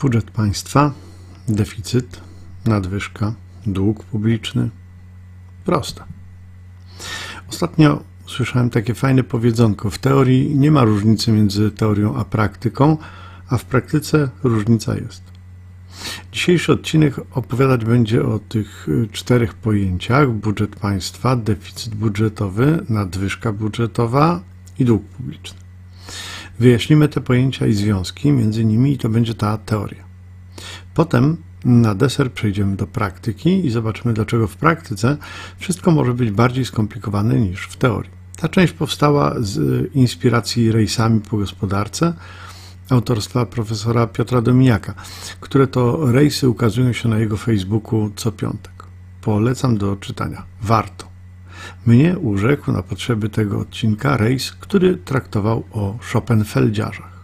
Budżet państwa, deficyt, nadwyżka, dług publiczny. Proste. Ostatnio słyszałem takie fajne powiedzonko. W teorii nie ma różnicy między teorią a praktyką, a w praktyce różnica jest. Dzisiejszy odcinek opowiadać będzie o tych czterech pojęciach: budżet państwa, deficyt budżetowy, nadwyżka budżetowa i dług publiczny. Wyjaśnimy te pojęcia i związki między nimi, i to będzie ta teoria. Potem na deser przejdziemy do praktyki i zobaczymy, dlaczego w praktyce wszystko może być bardziej skomplikowane niż w teorii. Ta część powstała z inspiracji rejsami po gospodarce autorstwa profesora Piotra Domijaka, które to rejsy ukazują się na jego Facebooku co piątek. Polecam do czytania. Warto. Mnie urzekł na potrzeby tego odcinka rejs, który traktował o Schopenfeldziarzach.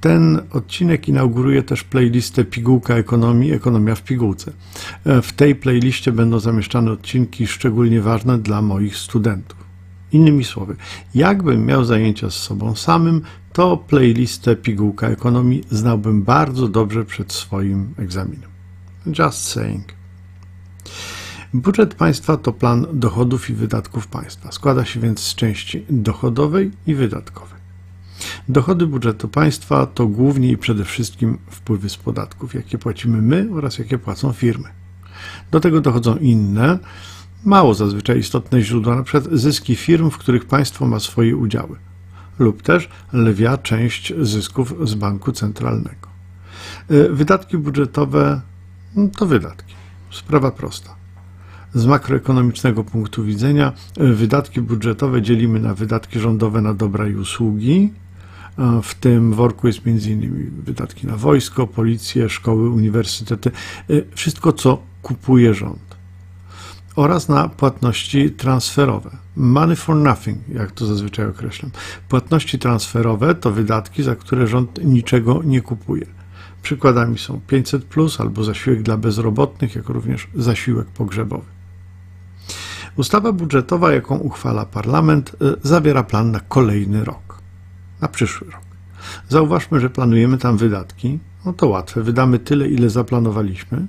Ten odcinek inauguruje też playlistę Pigułka Ekonomii, Ekonomia w pigułce. W tej playliście będą zamieszczane odcinki szczególnie ważne dla moich studentów. Innymi słowy, jakbym miał zajęcia z sobą samym, to playlistę Pigułka Ekonomii znałbym bardzo dobrze przed swoim egzaminem. Just saying. Budżet państwa to plan dochodów i wydatków państwa. Składa się więc z części dochodowej i wydatkowej. Dochody budżetu państwa to głównie i przede wszystkim wpływy z podatków, jakie płacimy my oraz jakie płacą firmy. Do tego dochodzą inne, mało zazwyczaj istotne źródła, np. zyski firm, w których państwo ma swoje udziały, lub też lwia część zysków z banku centralnego. Y, wydatki budżetowe no, to wydatki. Sprawa prosta. Z makroekonomicznego punktu widzenia wydatki budżetowe dzielimy na wydatki rządowe na dobra i usługi. W tym worku jest m.in. wydatki na wojsko, policję, szkoły, uniwersytety, y, wszystko co kupuje rząd. Oraz na płatności transferowe. Money for nothing, jak to zazwyczaj określam. Płatności transferowe to wydatki, za które rząd niczego nie kupuje. Przykładami są 500 plus albo zasiłek dla bezrobotnych, jak również zasiłek pogrzebowy. Ustawa budżetowa, jaką uchwala parlament, y, zawiera plan na kolejny rok, na przyszły rok. Zauważmy, że planujemy tam wydatki. No to łatwe, wydamy tyle, ile zaplanowaliśmy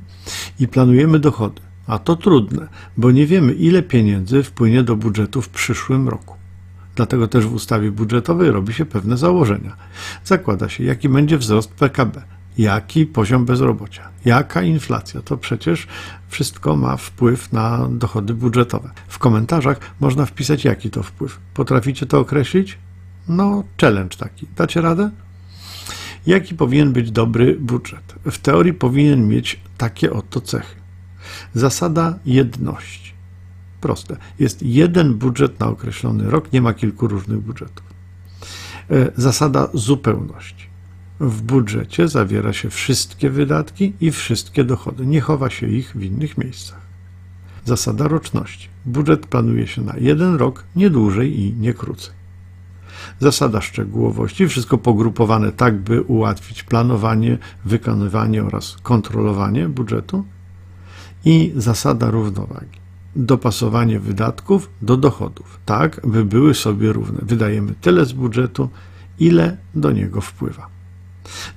i planujemy dochody. A to trudne, bo nie wiemy, ile pieniędzy wpłynie do budżetu w przyszłym roku. Dlatego też w ustawie budżetowej robi się pewne założenia. Zakłada się, jaki będzie wzrost PKB, jaki poziom bezrobocia, jaka inflacja. To przecież wszystko ma wpływ na dochody budżetowe. W komentarzach można wpisać, jaki to wpływ. Potraficie to określić? No, challenge taki. Dacie radę? Jaki powinien być dobry budżet? W teorii powinien mieć takie oto cechy. Zasada jedności. Proste. Jest jeden budżet na określony rok, nie ma kilku różnych budżetów. E, zasada zupełności. W budżecie zawiera się wszystkie wydatki i wszystkie dochody. Nie chowa się ich w innych miejscach. Zasada roczności. Budżet planuje się na jeden rok, nie dłużej i nie krócej. Zasada szczegółowości. Wszystko pogrupowane tak, by ułatwić planowanie, wykonywanie oraz kontrolowanie budżetu. I zasada równowagi. Dopasowanie wydatków do dochodów, tak, by były sobie równe. Wydajemy tyle z budżetu, ile do niego wpływa.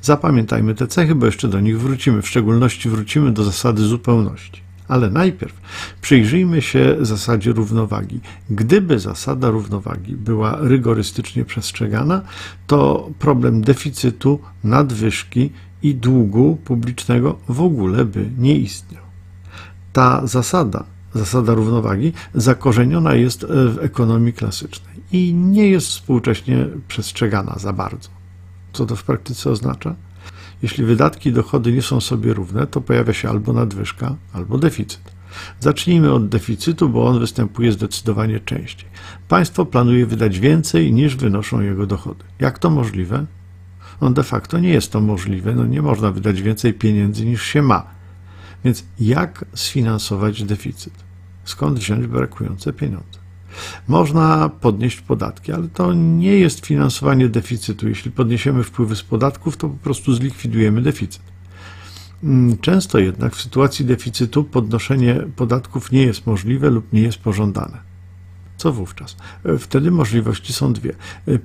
Zapamiętajmy te cechy, bo jeszcze do nich wrócimy. W szczególności wrócimy do zasady zupełności. Ale najpierw przyjrzyjmy się zasadzie równowagi. Gdyby zasada równowagi była rygorystycznie przestrzegana, to problem deficytu, nadwyżki i długu publicznego w ogóle by nie istniał. Ta zasada, zasada równowagi, zakorzeniona jest w ekonomii klasycznej i nie jest współcześnie przestrzegana za bardzo. Co to w praktyce oznacza? Jeśli wydatki i dochody nie są sobie równe, to pojawia się albo nadwyżka, albo deficyt. Zacznijmy od deficytu, bo on występuje zdecydowanie częściej. Państwo planuje wydać więcej niż wynoszą jego dochody. Jak to możliwe? No de facto nie jest to możliwe, no nie można wydać więcej pieniędzy niż się ma. Więc jak sfinansować deficyt? Skąd wziąć brakujące pieniądze? Można podnieść podatki, ale to nie jest finansowanie deficytu. Jeśli podniesiemy wpływy z podatków, to po prostu zlikwidujemy deficyt. Mm, często jednak w sytuacji deficytu podnoszenie podatków nie jest możliwe lub nie jest pożądane. Co wówczas? Wtedy możliwości są dwie.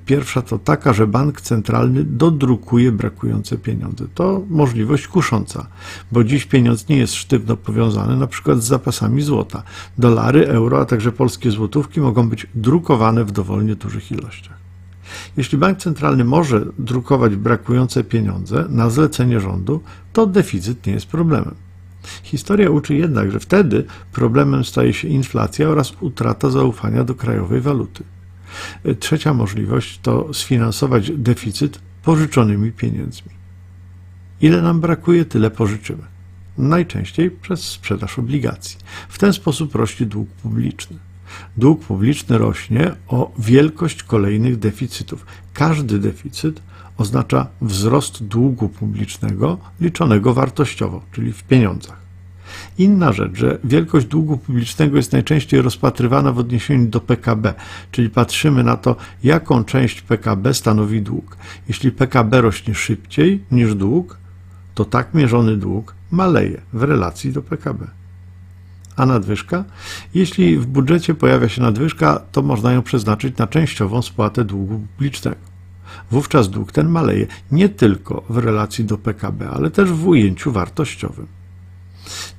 Pierwsza to taka, że bank centralny dodrukuje brakujące pieniądze. To możliwość kusząca, bo dziś pieniądz nie jest sztywno powiązany na przykład z zapasami złota. Dolary, euro, a także polskie złotówki mogą być drukowane w dowolnie dużych ilościach. Jeśli bank centralny może drukować brakujące pieniądze na zlecenie rządu, to deficyt nie jest problemem. Historia uczy jednak, że wtedy problemem staje się inflacja oraz utrata zaufania do krajowej waluty. Trzecia możliwość to sfinansować deficyt pożyczonymi pieniędzmi. Ile nam brakuje, tyle pożyczymy. Najczęściej przez sprzedaż obligacji. W ten sposób rośnie dług publiczny. Dług publiczny rośnie o wielkość kolejnych deficytów. Każdy deficyt oznacza wzrost długu publicznego liczonego wartościowo, czyli w pieniądzach. Inna rzecz, że wielkość długu publicznego jest najczęściej rozpatrywana w odniesieniu do PKB, czyli patrzymy na to, jaką część PKB stanowi dług. Jeśli PKB rośnie szybciej niż dług, to tak mierzony dług maleje w relacji do PKB. A nadwyżka? Jeśli w budżecie pojawia się nadwyżka, to można ją przeznaczyć na częściową spłatę długu publicznego wówczas dług ten maleje nie tylko w relacji do PKB, ale też w ujęciu wartościowym.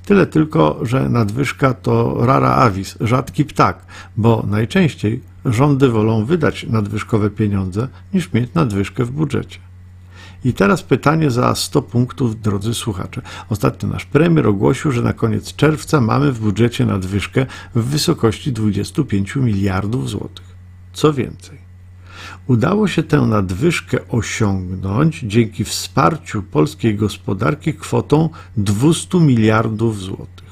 Tyle tylko, że nadwyżka to rara avis, rzadki ptak, bo najczęściej rządy wolą wydać nadwyżkowe pieniądze niż mieć nadwyżkę w budżecie. I teraz pytanie za 100 punktów, drodzy słuchacze. Ostatnio nasz premier ogłosił, że na koniec czerwca mamy w budżecie nadwyżkę w wysokości 25 miliardów złotych. Co więcej, Udało się tę nadwyżkę osiągnąć dzięki wsparciu polskiej gospodarki kwotą 200 miliardów złotych.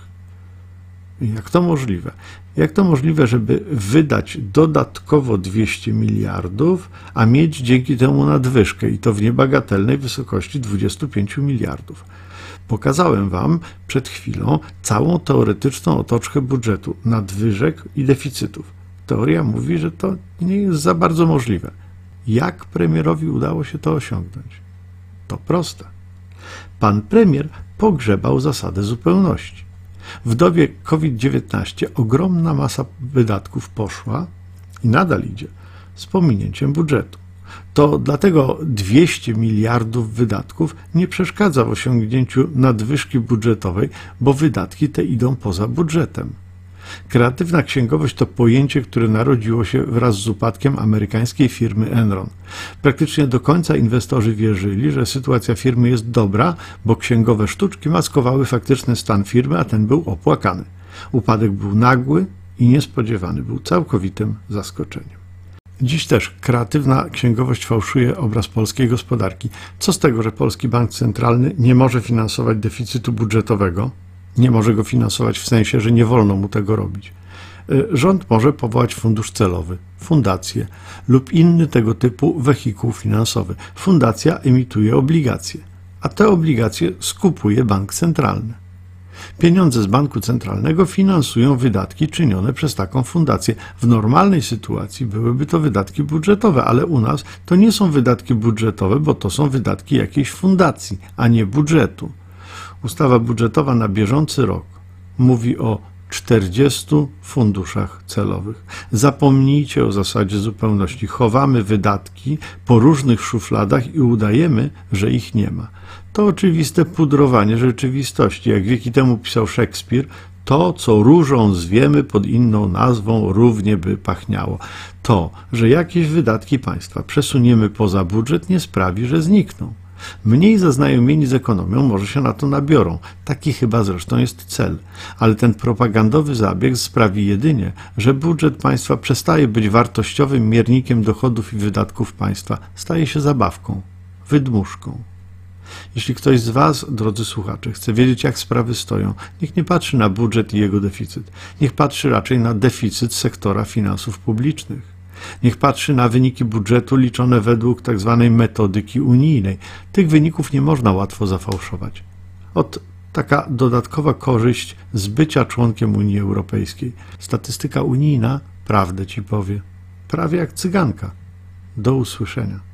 Jak to możliwe? Jak to możliwe, żeby wydać dodatkowo 200 miliardów, a mieć dzięki temu nadwyżkę i to w niebagatelnej wysokości 25 miliardów? Pokazałem Wam przed chwilą całą teoretyczną otoczkę budżetu, nadwyżek i deficytów. Teoria mówi, że to nie jest za bardzo możliwe. Jak premierowi udało się to osiągnąć? To proste. Pan premier pogrzebał zasadę zupełności. W dobie COVID-19 ogromna masa wydatków poszła i nadal idzie z pominięciem budżetu. To dlatego 200 miliardów wydatków nie przeszkadza w osiągnięciu nadwyżki budżetowej, bo wydatki te idą poza budżetem. Kreatywna księgowość to pojęcie, które narodziło się wraz z upadkiem amerykańskiej firmy Enron. Praktycznie do końca inwestorzy wierzyli, że sytuacja firmy jest dobra, bo księgowe sztuczki maskowały faktyczny stan firmy, a ten był opłakany. Upadek był nagły i niespodziewany, był całkowitym zaskoczeniem. Dziś też kreatywna księgowość fałszuje obraz polskiej gospodarki. Co z tego, że Polski Bank Centralny nie może finansować deficytu budżetowego, nie może go finansować w sensie, że nie wolno mu tego robić. Y, rząd może powołać fundusz celowy, fundację lub inny tego typu wehikuł finansowy. Fundacja emituje obligacje, a te obligacje skupuje bank centralny. Pieniądze z banku centralnego finansują wydatki czynione przez taką fundację. W normalnej sytuacji byłyby to wydatki budżetowe, ale u nas to nie są wydatki budżetowe, bo to są wydatki jakiejś fundacji, a nie budżetu. Ustawa budżetowa na bieżący rok mówi o 40 funduszach celowych. Zapomnijcie o zasadzie zupełności. Chowamy wydatki po różnych szufladach i udajemy, że ich nie ma. To oczywiste pudrowanie rzeczywistości. Jak wieki temu pisał Szekspir, to, co różą zwiemy pod inną nazwą, równie by pachniało. To, że jakieś wydatki państwa przesuniemy poza budżet, nie sprawi, że znikną. Mniej zaznajomieni z ekonomią może się na to nabiorą. Taki chyba zresztą jest cel. Ale ten propagandowy zabieg sprawi jedynie, że budżet państwa przestaje być wartościowym miernikiem dochodów i wydatków państwa, staje się zabawką, wydmuszką. Jeśli ktoś z Was, drodzy słuchacze, chce wiedzieć, jak sprawy stoją, niech nie patrzy na budżet i jego deficyt. Niech patrzy raczej na deficyt sektora finansów publicznych. Niech patrzy na wyniki budżetu liczone według tzw. Tak metodyki unijnej. Tych wyników nie można łatwo zafałszować. Od taka dodatkowa korzyść z bycia członkiem Unii Europejskiej. Statystyka unijna prawdę ci powie. Prawie jak cyganka. Do usłyszenia.